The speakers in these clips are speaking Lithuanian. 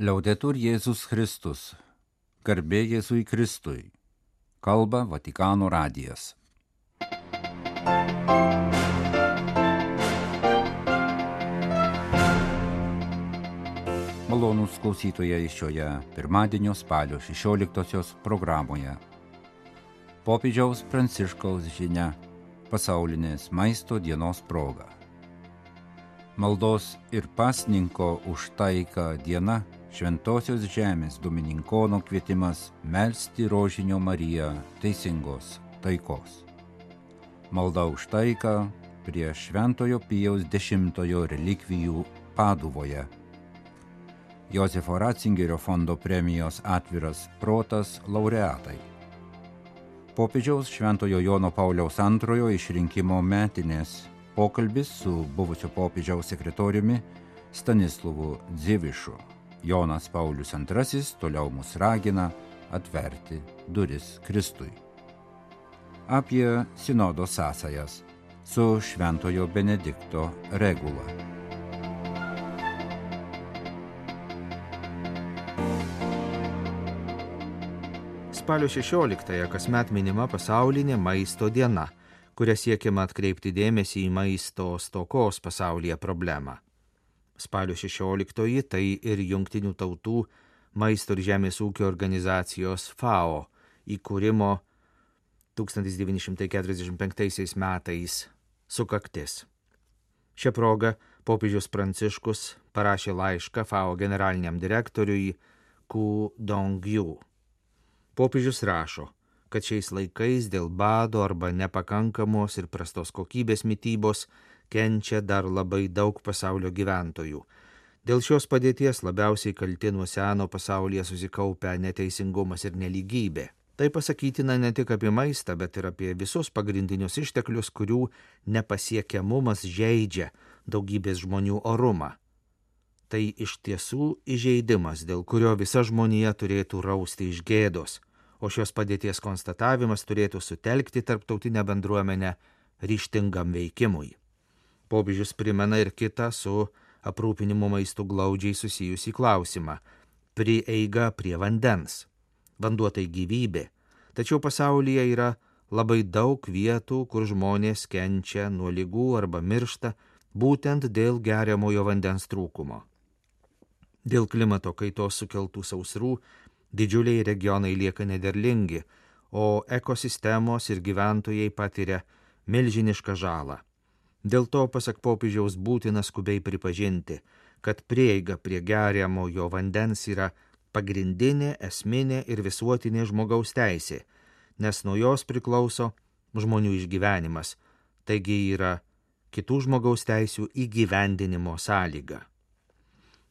Liaudetur Jėzus Kristus. Garbė Jėzui Kristui. Kalba Vatikano radijas. Malonūs klausytojai šioje pirmadienio spalio 16-osios programoje. Popiežiaus Pranciškaus žinia pasaulinės maisto dienos proga. Maldos ir pasninko už taiką diena Šventojios žemės Domininkono kvietimas melstį rožinio Mariją teisingos taikos. Malda už taiką prie Šventojo Pijaus X relikvijų Paduvoje. Josefo Ratzingerio fondo premijos atviras protas laureatai. Popiežiaus Šventojo Jono Pauliaus antrojo išrinkimo metinės pokalbis su buvusio popiežiaus sekretoriumi Stanislovu Dzivišu. Jonas Paulius II toliau mus ragina atverti duris Kristui. Apie sinodo sąsajas su Šventojo Benedikto regula. Spalio 16-ąją kasmet minima pasaulinė maisto diena, kuria siekiama atkreipti dėmesį į maisto stokos pasaulyje problemą. Spalio 16-oji tai ir Junktinių tautų maisto ir žemės ūkio organizacijos FAO įkūrimo 1945 metais sukaktis. Šią progą popiežius Pranciškus parašė laišką FAO generaliniam direktoriui Ku Dongju. Popiežius rašo, kad šiais laikais dėl bado arba nepakankamos ir prastos kokybės mytybos kenčia dar labai daug pasaulio gyventojų. Dėl šios padėties labiausiai kalti nuo seno pasaulyje susikaupę neteisingumas ir neligybė. Tai pasakytina ne tik apie maistą, bet ir apie visus pagrindinius išteklius, kurių nepasiekiamumas žaidžia daugybės žmonių orumą. Tai iš tiesų įžeidimas, dėl kurio visa žmonija turėtų rausti iš gėdos, o šios padėties konstatavimas turėtų sutelkti tarptautinę bendruomenę ryštingam veikimui. Popiežius primena ir kitą su aprūpinimu maistu glaudžiai susijusį klausimą - prieiga prie vandens. Vanduo tai gyvybė, tačiau pasaulyje yra labai daug vietų, kur žmonės kenčia nuo lygų arba miršta būtent dėl geriamojo vandens trūkumo. Dėl klimato kaitos sukeltų sausrų didžiuliai regionai lieka nederlingi, o ekosistemos ir gyventojai patiria milžinišką žalą. Dėl to, pasak popiežiaus, būtina skubiai pripažinti, kad prieiga prie geriamojo vandens yra pagrindinė, esminė ir visuotinė žmogaus teisė, nes nuo jos priklauso žmonių išgyvenimas, taigi yra kitų žmogaus teisių įgyvendinimo sąlyga.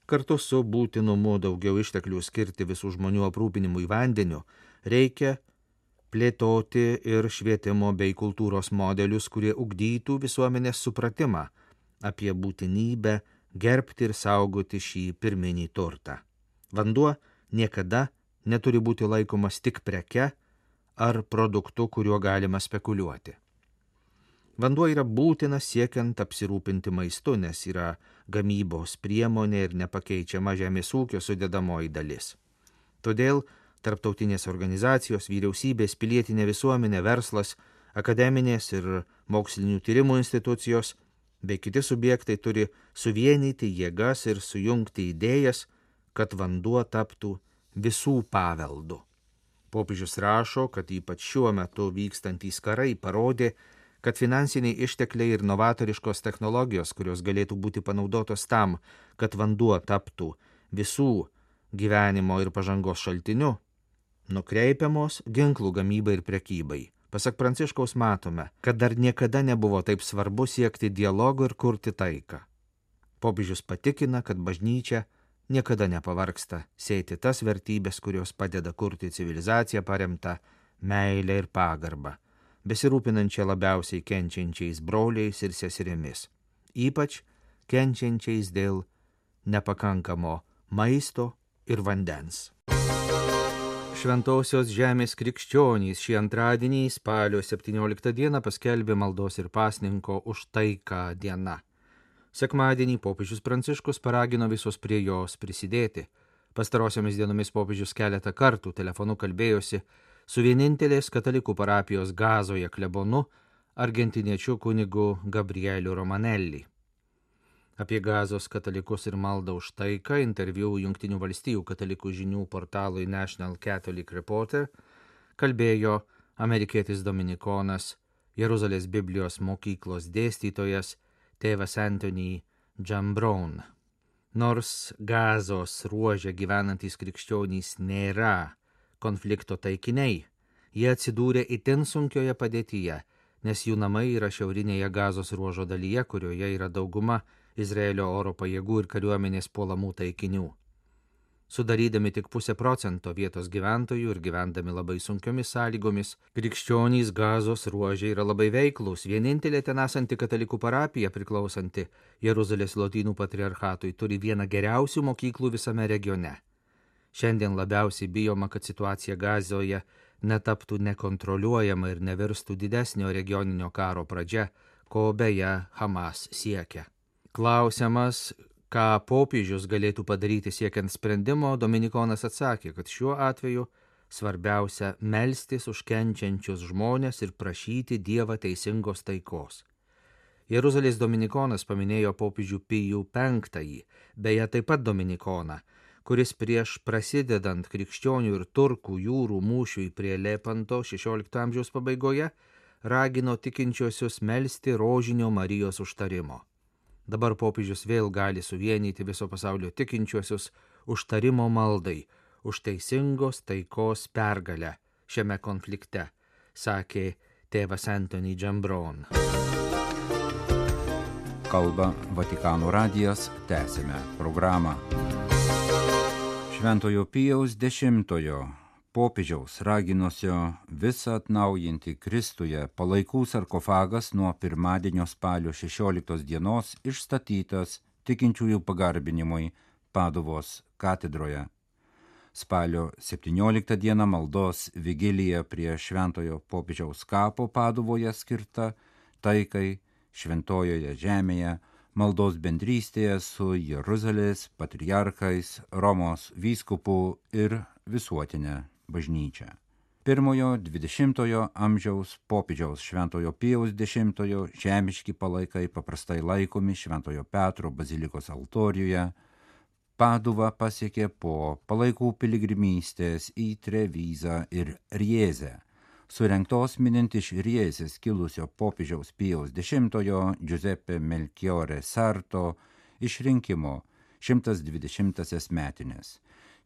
Kartu su būtinumu daugiau išteklių skirti visų žmonių aprūpinimui vandeniu, reikia plėtoti ir švietimo bei kultūros modelius, kurie ugdytų visuomenės supratimą apie būtinybę gerbti ir saugoti šį pirminį turtą. Vanduo niekada neturi būti laikomas tik preke ar produktu, kuriuo galima spekuliuoti. Vanduo yra būtinas siekiant apsirūpinti maistu, nes yra gamybos priemonė ir nepakeičiama žemės ūkio sudėdamoji dalis. Todėl tarptautinės organizacijos, vyriausybės, pilietinė visuomenė, verslas, akademinės ir mokslinių tyrimų institucijos bei kiti subjektai turi suvienyti jėgas ir sujungti idėjas, kad vanduo taptų visų paveldų. Popiežius rašo, kad ypač šiuo metu vykstantys karai parodė, kad finansiniai ištekliai ir novatoriškos technologijos, kurios galėtų būti panaudotos tam, kad vanduo taptų visų gyvenimo ir pažangos šaltiniu, nukreipiamos ginklų gamybai ir prekybai. Pasak Pranciškaus matome, kad dar niekada nebuvo taip svarbu siekti dialogo ir kurti taiką. Popiežius patikina, kad bažnyčia niekada nepavarksta sėti tas vertybės, kurios padeda kurti civilizaciją paremtą meilę ir pagarbą, besirūpinančią labiausiai kenčiančiais broliais ir seserimis, ypač kenčiančiais dėl nepakankamo maisto ir vandens. Šventosios žemės krikščionys šį antradienį spalio 17 dieną paskelbė maldos ir pasninko už taiką diena. Sekmadienį popiežius Pranciškus paragino visus prie jos prisidėti, Pastarosiomis dienomis popiežius keletą kartų telefonu kalbėjosi su vienintelės katalikų parapijos gazoje klebonu argentiniečiu kunigu Gabrieliu Romanelli. Apie gazos katalikus ir maldą už taiką interviu Junktinių valstijų katalikų žinių portalui National Catholic Reporter kalbėjo amerikietis dominikonas, Jeruzalės Biblijos mokyklos dėstytojas tėvas Anthony Jambron. Nors gazos ruožė gyvenantys krikščionys nėra konflikto taikiniai, jie atsidūrė itin sunkioje padėtyje nes jų namai yra šiaurinėje gazos ruožo dalyje, kurioje yra dauguma Izraelio oro pajėgų ir kariuomenės puolamų taikinių. Sudarydami tik pusę procento vietos gyventojų ir gyvendami labai sunkiomis sąlygomis, krikščionys gazos ruožiai yra labai veiklus. Vienintelė ten esanti katalikų parapija priklausanti Jeruzalės lotynų patriarchatui turi vieną geriausių mokyklų visame regione. Šiandien labiausiai bijoma, kad situacija gazoje netaptų nekontroliuojama ir nevirstų didesnio regioninio karo pradžia, ko beje Hamas siekia. Klausiamas, ką popiežius galėtų padaryti siekiant sprendimo, Dominikonas atsakė, kad šiuo atveju svarbiausia melstis už kenčiančius žmonės ir prašyti Dievą teisingos taikos. Jeruzalės Dominikonas paminėjo popiežių Pijų V, beje taip pat Dominikoną, kuris prieš prasidedant krikščionių ir turkų jūrų mūšiui prie Lepanto XVI amžiaus pabaigoje ragino tikinčiosius melstį rožinio Marijos užtarimo. Dabar popiežius vėl gali suvienyti viso pasaulio tikinčiosius užtarimo maldai, už teisingos taikos pergalę šiame konflikte, sakė tėvas Antony Džambron. Kalba Vatikano radijas, tęsime programą. Šventojo Pijaus dešimtojo popiežiaus raginusio visą atnaujinti Kristuje palaikų sarkofagas nuo pirmadienio spalio 16 dienos išstatytas tikinčiųjų pagarbinimui Paduvos katedroje. Spalio 17 dieną maldos vigilija prie Šventojo popiežiaus kapo Paduvoje skirta taikai šventojoje žemėje maldos bendrystėje su Jeruzalės patriarchais, Romos vyskupų ir visuotinė bažnyčia. Pirmojo 20-ojo amžiaus popiežiaus Šventojo Pijaus X žemiški palaikai paprastai laikomi Šventojo Petro bazilikos altorijoje, Paduva pasiekė po palaikų piligrimystės į Trevizą ir Riezę surengtos minint iš Riezės kilusio popiežiaus Pijaus X Giuseppe Melchiore Sarto išrinkimo 120-asias metinės.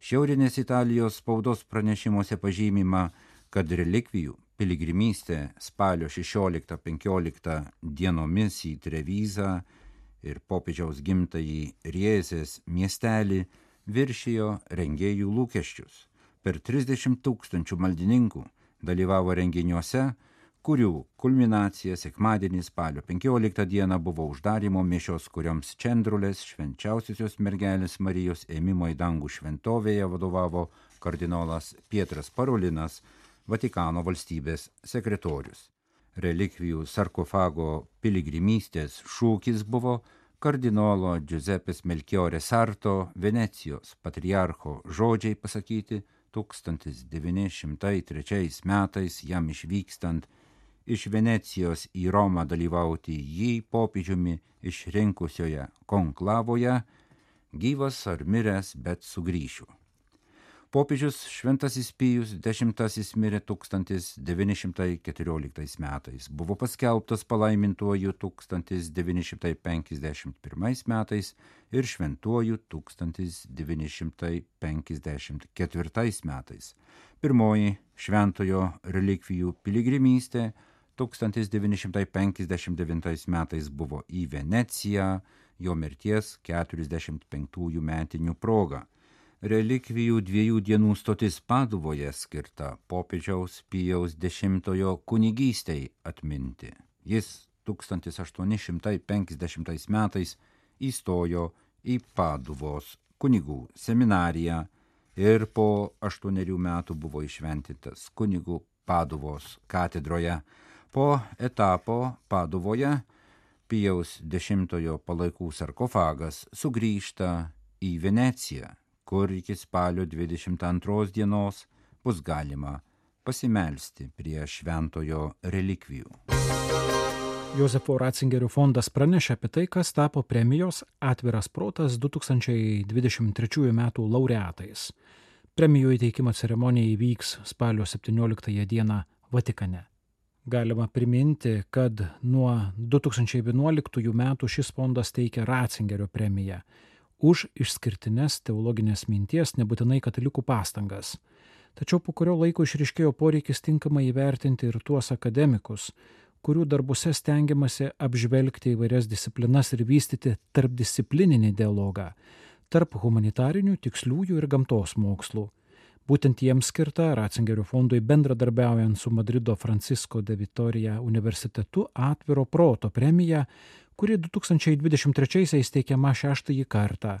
Šiaurinės Italijos spaudos pranešimuose pažymima, kad relikvijų piligrimystė spalio 16-15 dienomis į Trevizą ir popiežiaus gimtąjį Riezės miestelį viršijo rengėjų lūkesčius. Per 30 tūkstančių maldininkų dalyvavo renginiuose, kurių kulminacija sekmadienį spalio 15 dieną buvo uždarimo mišios, kurioms Čendrulės švenčiausiosios mergelės Marijos ėmimo į dangų šventovėje vadovavo kardinolas Pietras Parolinas, Vatikano valstybės sekretorius. Relikvijų sarkofago piligrimystės šūkis buvo kardinolo Giuseppes Melchiore Sarto Venecijos patriarcho žodžiai pasakyti 1903 metais jam išvykstant iš Venecijos į Romą dalyvauti jį popiežiumi išrinkusioje konklavoje, gyvas ar miręs, bet sugrįšiu. Popiežius Šventasis Pijus X mirė 1914 metais, buvo paskelbtas palaimintuoju 1951 metais ir šventuoju 1954 metais. Pirmoji šventojo relikvijų piligrimystė 1959 metais buvo į Veneciją, jo mirties 45 metinių progą relikvijų dviejų dienų stotis Paduvoje skirta popiežiaus Pijaus X kunigystei atminti. Jis 1850 metais įstojo į Paduvos kunigų seminariją ir po aštuonerių metų buvo išventintas kunigų Paduvos katedroje. Po etapo Paduvoje Pijaus X palaikų sarkofagas sugrįžta į Veneciją kur iki spalio 22 dienos bus galima pasimelsti prie šventojo relikvijų. Josefo Ratzingerio fondas pranešė apie tai, kas tapo premijos Atviras protas 2023 m. laureatais. Premijų įteikimo ceremonija įvyks spalio 17 dieną Vatikane. Galima priminti, kad nuo 2011 metų šis fondas teikia Ratzingerio premiją už išskirtines teologinės minties, nebūtinai katalikų pastangas. Tačiau po kurio laiko išriškėjo poreikis tinkamai įvertinti ir tuos akademikus, kurių darbuose stengiamasi apžvelgti įvairias disciplinas ir vystyti tarpdisciplininį dialogą tarp humanitarinių, tiksliųjų ir gamtos mokslų. Būtent jiems skirta Ratzingerio fondui bendradarbiaujant su Madrido Francisco de Vitoria universitetu atviro proto premija, kuri 2023-aisiais teikiama šeštąjį kartą.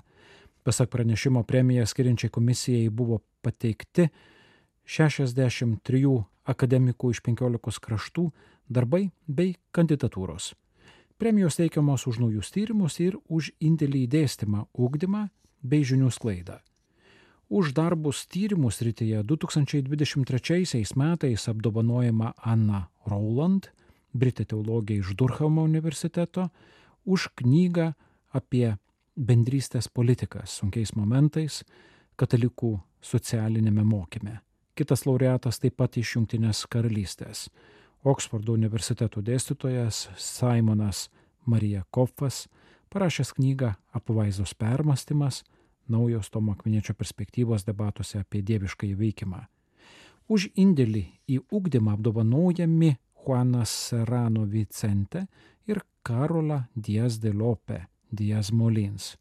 Pasak pranešimo premiją skiriančiai komisijai buvo pateikti 63 akademikų iš 15 kraštų darbai bei kandidatūros. Premijos teikiamos už naujus tyrimus ir už indėlį į dėstymą, ūkdymą bei žinių sklaidą. Už darbus tyrimų srityje 2023 metais apdovanojama Anna Rowland, Britė teologija iš Durhamo universiteto, už knygą apie bendrystės politiką sunkiais momentais katalikų socialinėme mokyme. Kitas laureatas taip pat iš Junktinės karalystės. Oksfordo universiteto dėstytojas Simonas Marija Koffas parašęs knygą Apvaizdos permastymas naujos Tomo Akviniečio perspektyvos debatuose apie dievišką įveikimą. Už indėlį į ugdymą apdovanojami Juanas Serrano Vicente ir Karola Diaz de Lope Diaz Molins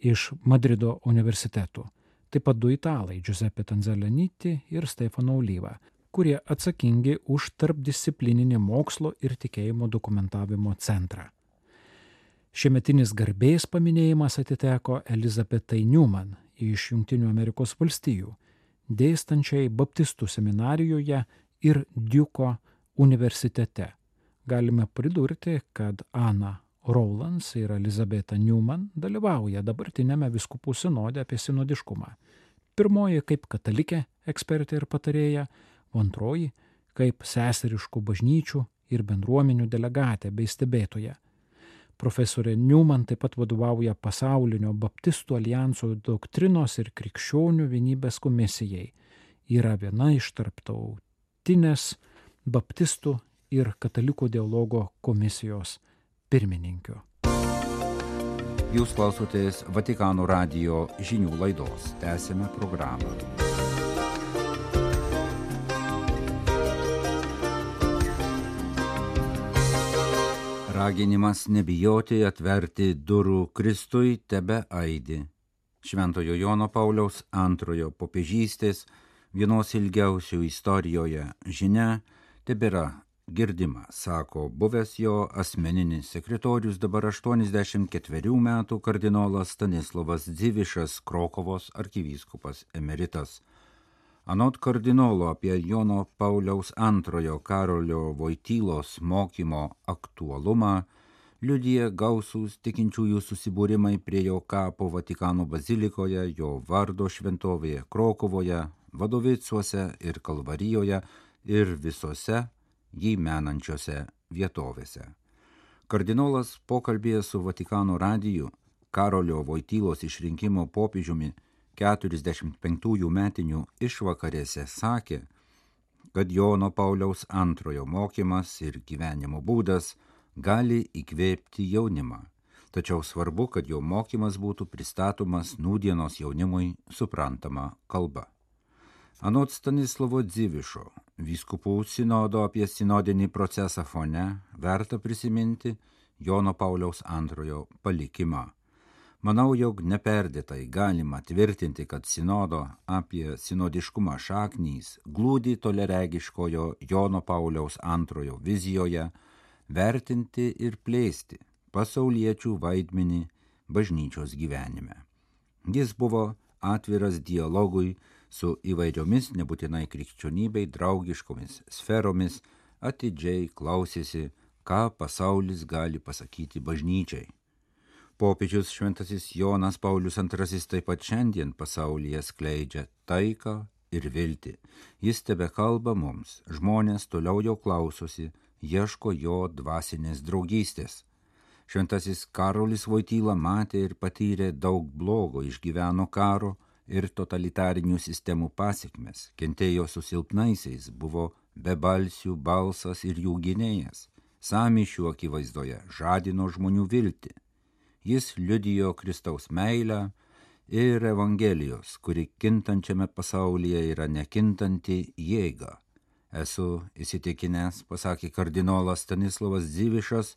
iš Madrido universitetų. Taip pat du italai Giuseppe Tanzalaniti ir Stefano Olyva, kurie atsakingi už tarpdisciplininį mokslo ir tikėjimo dokumentavimo centrą. Šiemetinis garbės paminėjimas atiteko Elizabetai Newman iš Junktinių Amerikos valstijų, dėstančiai Baptistų seminarijoje ir Duko universitete. Galime pridurti, kad Ana Rowlands ir Elizabeta Newman dalyvauja dabartinėme viskupų sinode apie sinodiškumą. Pirmoji kaip katalikė ekspertė ir patarėja, o antroji kaip seseriškų bažnyčių ir bendruomenių delegatė bei stebėtoja Profesorė Newman taip pat vadovauja pasaulinio baptistų alijanso doktrinos ir krikščionių vienybės komisijai. Yra viena iš tarptautinės baptistų ir katalikų dialogo komisijos pirmininkių. Jūs klausotės Vatikano radio žinių laidos. Tęsime programą. Raginimas nebijoti atverti durų Kristui tebe aidi. Šventojo Jono Pauliaus antrojo popiežystės vienos ilgiausių istorijoje žinia tebėra girdima, sako buvęs jo asmeninis sekretorius dabar 84 metų kardinolas Stanislavas Dzivišas Krokovos arkivyskupas emeritas. Anot kardinolo apie Jono Pauliaus antrojo Karolio Vojtylos mokymo aktualumą liudija gausūs tikinčiųjų susibūrimai prie jo kapo Vatikano bazilikoje, jo vardo šventovėje Krokovoje, Vadovicuose ir Kalvarijoje ir visose jį menančiose vietovėse. Kardinolas pokalbėje su Vatikano radiju Karolio Vojtylos išrinkimo popiežiumi 45 metinių išvakarėse sakė, kad Jono Pauliaus antrojo mokymas ir gyvenimo būdas gali įkvėpti jaunimą, tačiau svarbu, kad jo mokymas būtų pristatomas nūdienos jaunimui suprantama kalba. Anot Stanislavo Dzivišo, vyskupų sinodo apie sinodinį procesą fone verta prisiminti Jono Pauliaus antrojo palikimą Manau, jog neperdėtai galima tvirtinti, kad sinodo apie sinodiškumą šaknys glūdi toleregiškojo Jono Pauliaus antrojo vizijoje vertinti ir plėsti pasauliečių vaidmenį bažnyčios gyvenime. Jis buvo atviras dialogui su įvairiomis nebūtinai krikščionybei draugiškomis sferomis, atidžiai klausėsi, ką pasaulis gali pasakyti bažnyčiai Popiežius Šventasis Jonas Paulius II taip pat šiandien pasaulyje skleidžia taiką ir viltį. Jis tebe kalba mums, žmonės toliau jo klausosi, ieško jo dvasinės draugystės. Šventasis Karolis Vojtyla matė ir patyrė daug blogo, išgyveno karo ir totalitarinių sistemų pasiekmes, kentėjo su silpnaisiais, buvo bebalsių balsas ir jų gynėjas, samišių akivaizdoje žadino žmonių viltį. Jis liudijo Kristaus meilę, ir Evangelijos, kuri kintančiame pasaulyje yra nekintanti jėga. Esu įsitikinęs, pasakė kardinolas Stanislavas Zyvišas,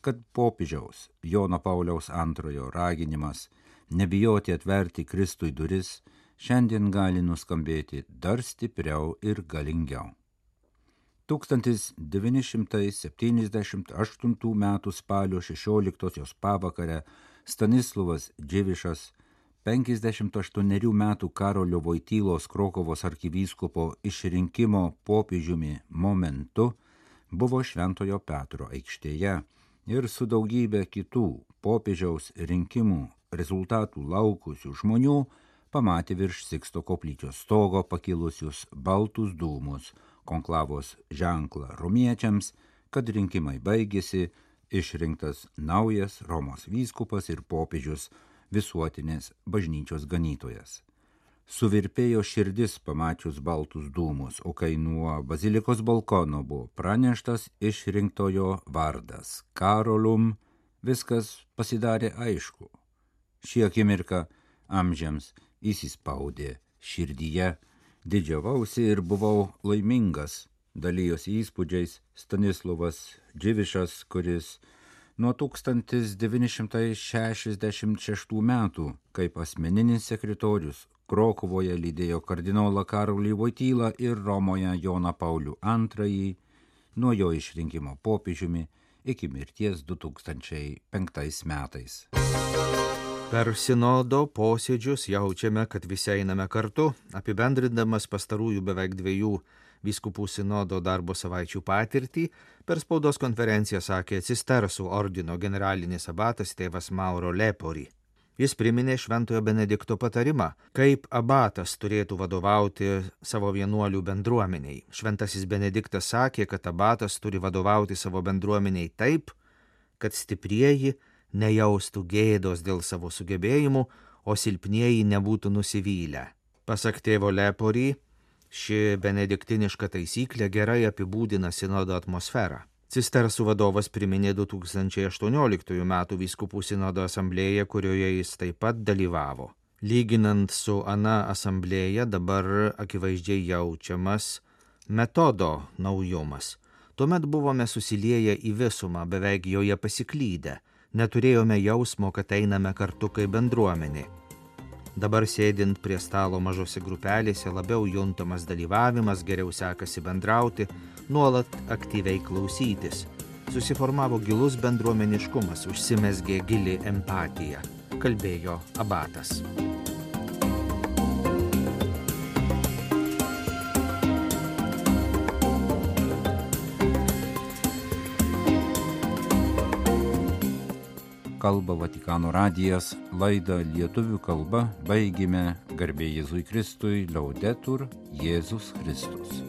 kad popiežiaus Jono Pauliaus antrojo raginimas nebijoti atverti Kristui duris šiandien gali nuskambėti dar stipriau ir galingiau. 1978 m. spalio 16 pavakarę Stanislavas Dživišas 58 metų Karolio Vojtylos Krokovos arkivyskupo išrinkimo popiežiumi momentu buvo Šventojo Petro aikštėje ir su daugybė kitų popiežiaus rinkimų rezultatų laukusių žmonių pamatė virš Siksto koplyčios stogo pakilusius baltus dūmus, konklavos ženklą romiečiams, kad rinkimai baigėsi, išrinktas naujas Romos vyskupas ir popiežius visuotinės bažnyčios ganytojas. Suvirpėjo širdis pamačius baltus dūmus, o kai nuo bazilikos balkono buvo praneštas išrinktojo vardas - Karolum, viskas pasidarė aišku. Šį akimirką amžiams įsispaudė širdyje, didžiavausi ir buvau laimingas, dalyjosi įspūdžiais Stanislavas Dživišas, kuris nuo 1966 metų kaip asmeninis sekretorius Krokuvoje lydėjo kardinolą Karolį Vojtylą ir Romoje Joną Paulių II nuo jo išrinkimo popiežiumi iki mirties 2005 metais. Per sinodo posėdžius jaučiame, kad visi einame kartu, apibendrindamas pastarųjų beveik dviejų vyskupų sinodo darbo savaičių patirtį, per spaudos konferenciją sakė Cistersų ordino generalinis abatas tėvas Mauro Lepori. Jis priminė Šventojo Benedikto patarimą, kaip abatas turėtų vadovauti savo vienuolių bendruomeniai. Šventasis Benediktas sakė, kad abatas turi vadovauti savo bendruomeniai taip, kad stiprieji nejaustų gėdos dėl savo sugebėjimų, o silpnieji nebūtų nusivylę. Pasak tėvo Lepory, Ši benediktiniška taisyklė gerai apibūdina sinodo atmosferą. Cistersų vadovas priminė 2018 m. vyskupų sinodo asamblėją, kurioje jis taip pat dalyvavo. Lyginant su Ana asamblėja dabar akivaizdžiai jaučiamas metodo naujumas. Tuomet buvome susilieję į visumą, beveik joje pasiklydę, neturėjome jausmo, kad einame kartu kaip bendruomenė. Dabar sėdint prie stalo mažose grupelėse labiau juntamas dalyvavimas, geriau sekasi bendrauti, nuolat aktyviai klausytis. Susiformavo gilus bendruomeniškumas, užsimesgė gili empatija, kalbėjo abatas. Kalba Vatikano radijas, laidą lietuvių kalba baigime garbė Jėzui Kristui, laudetur Jėzus Kristus.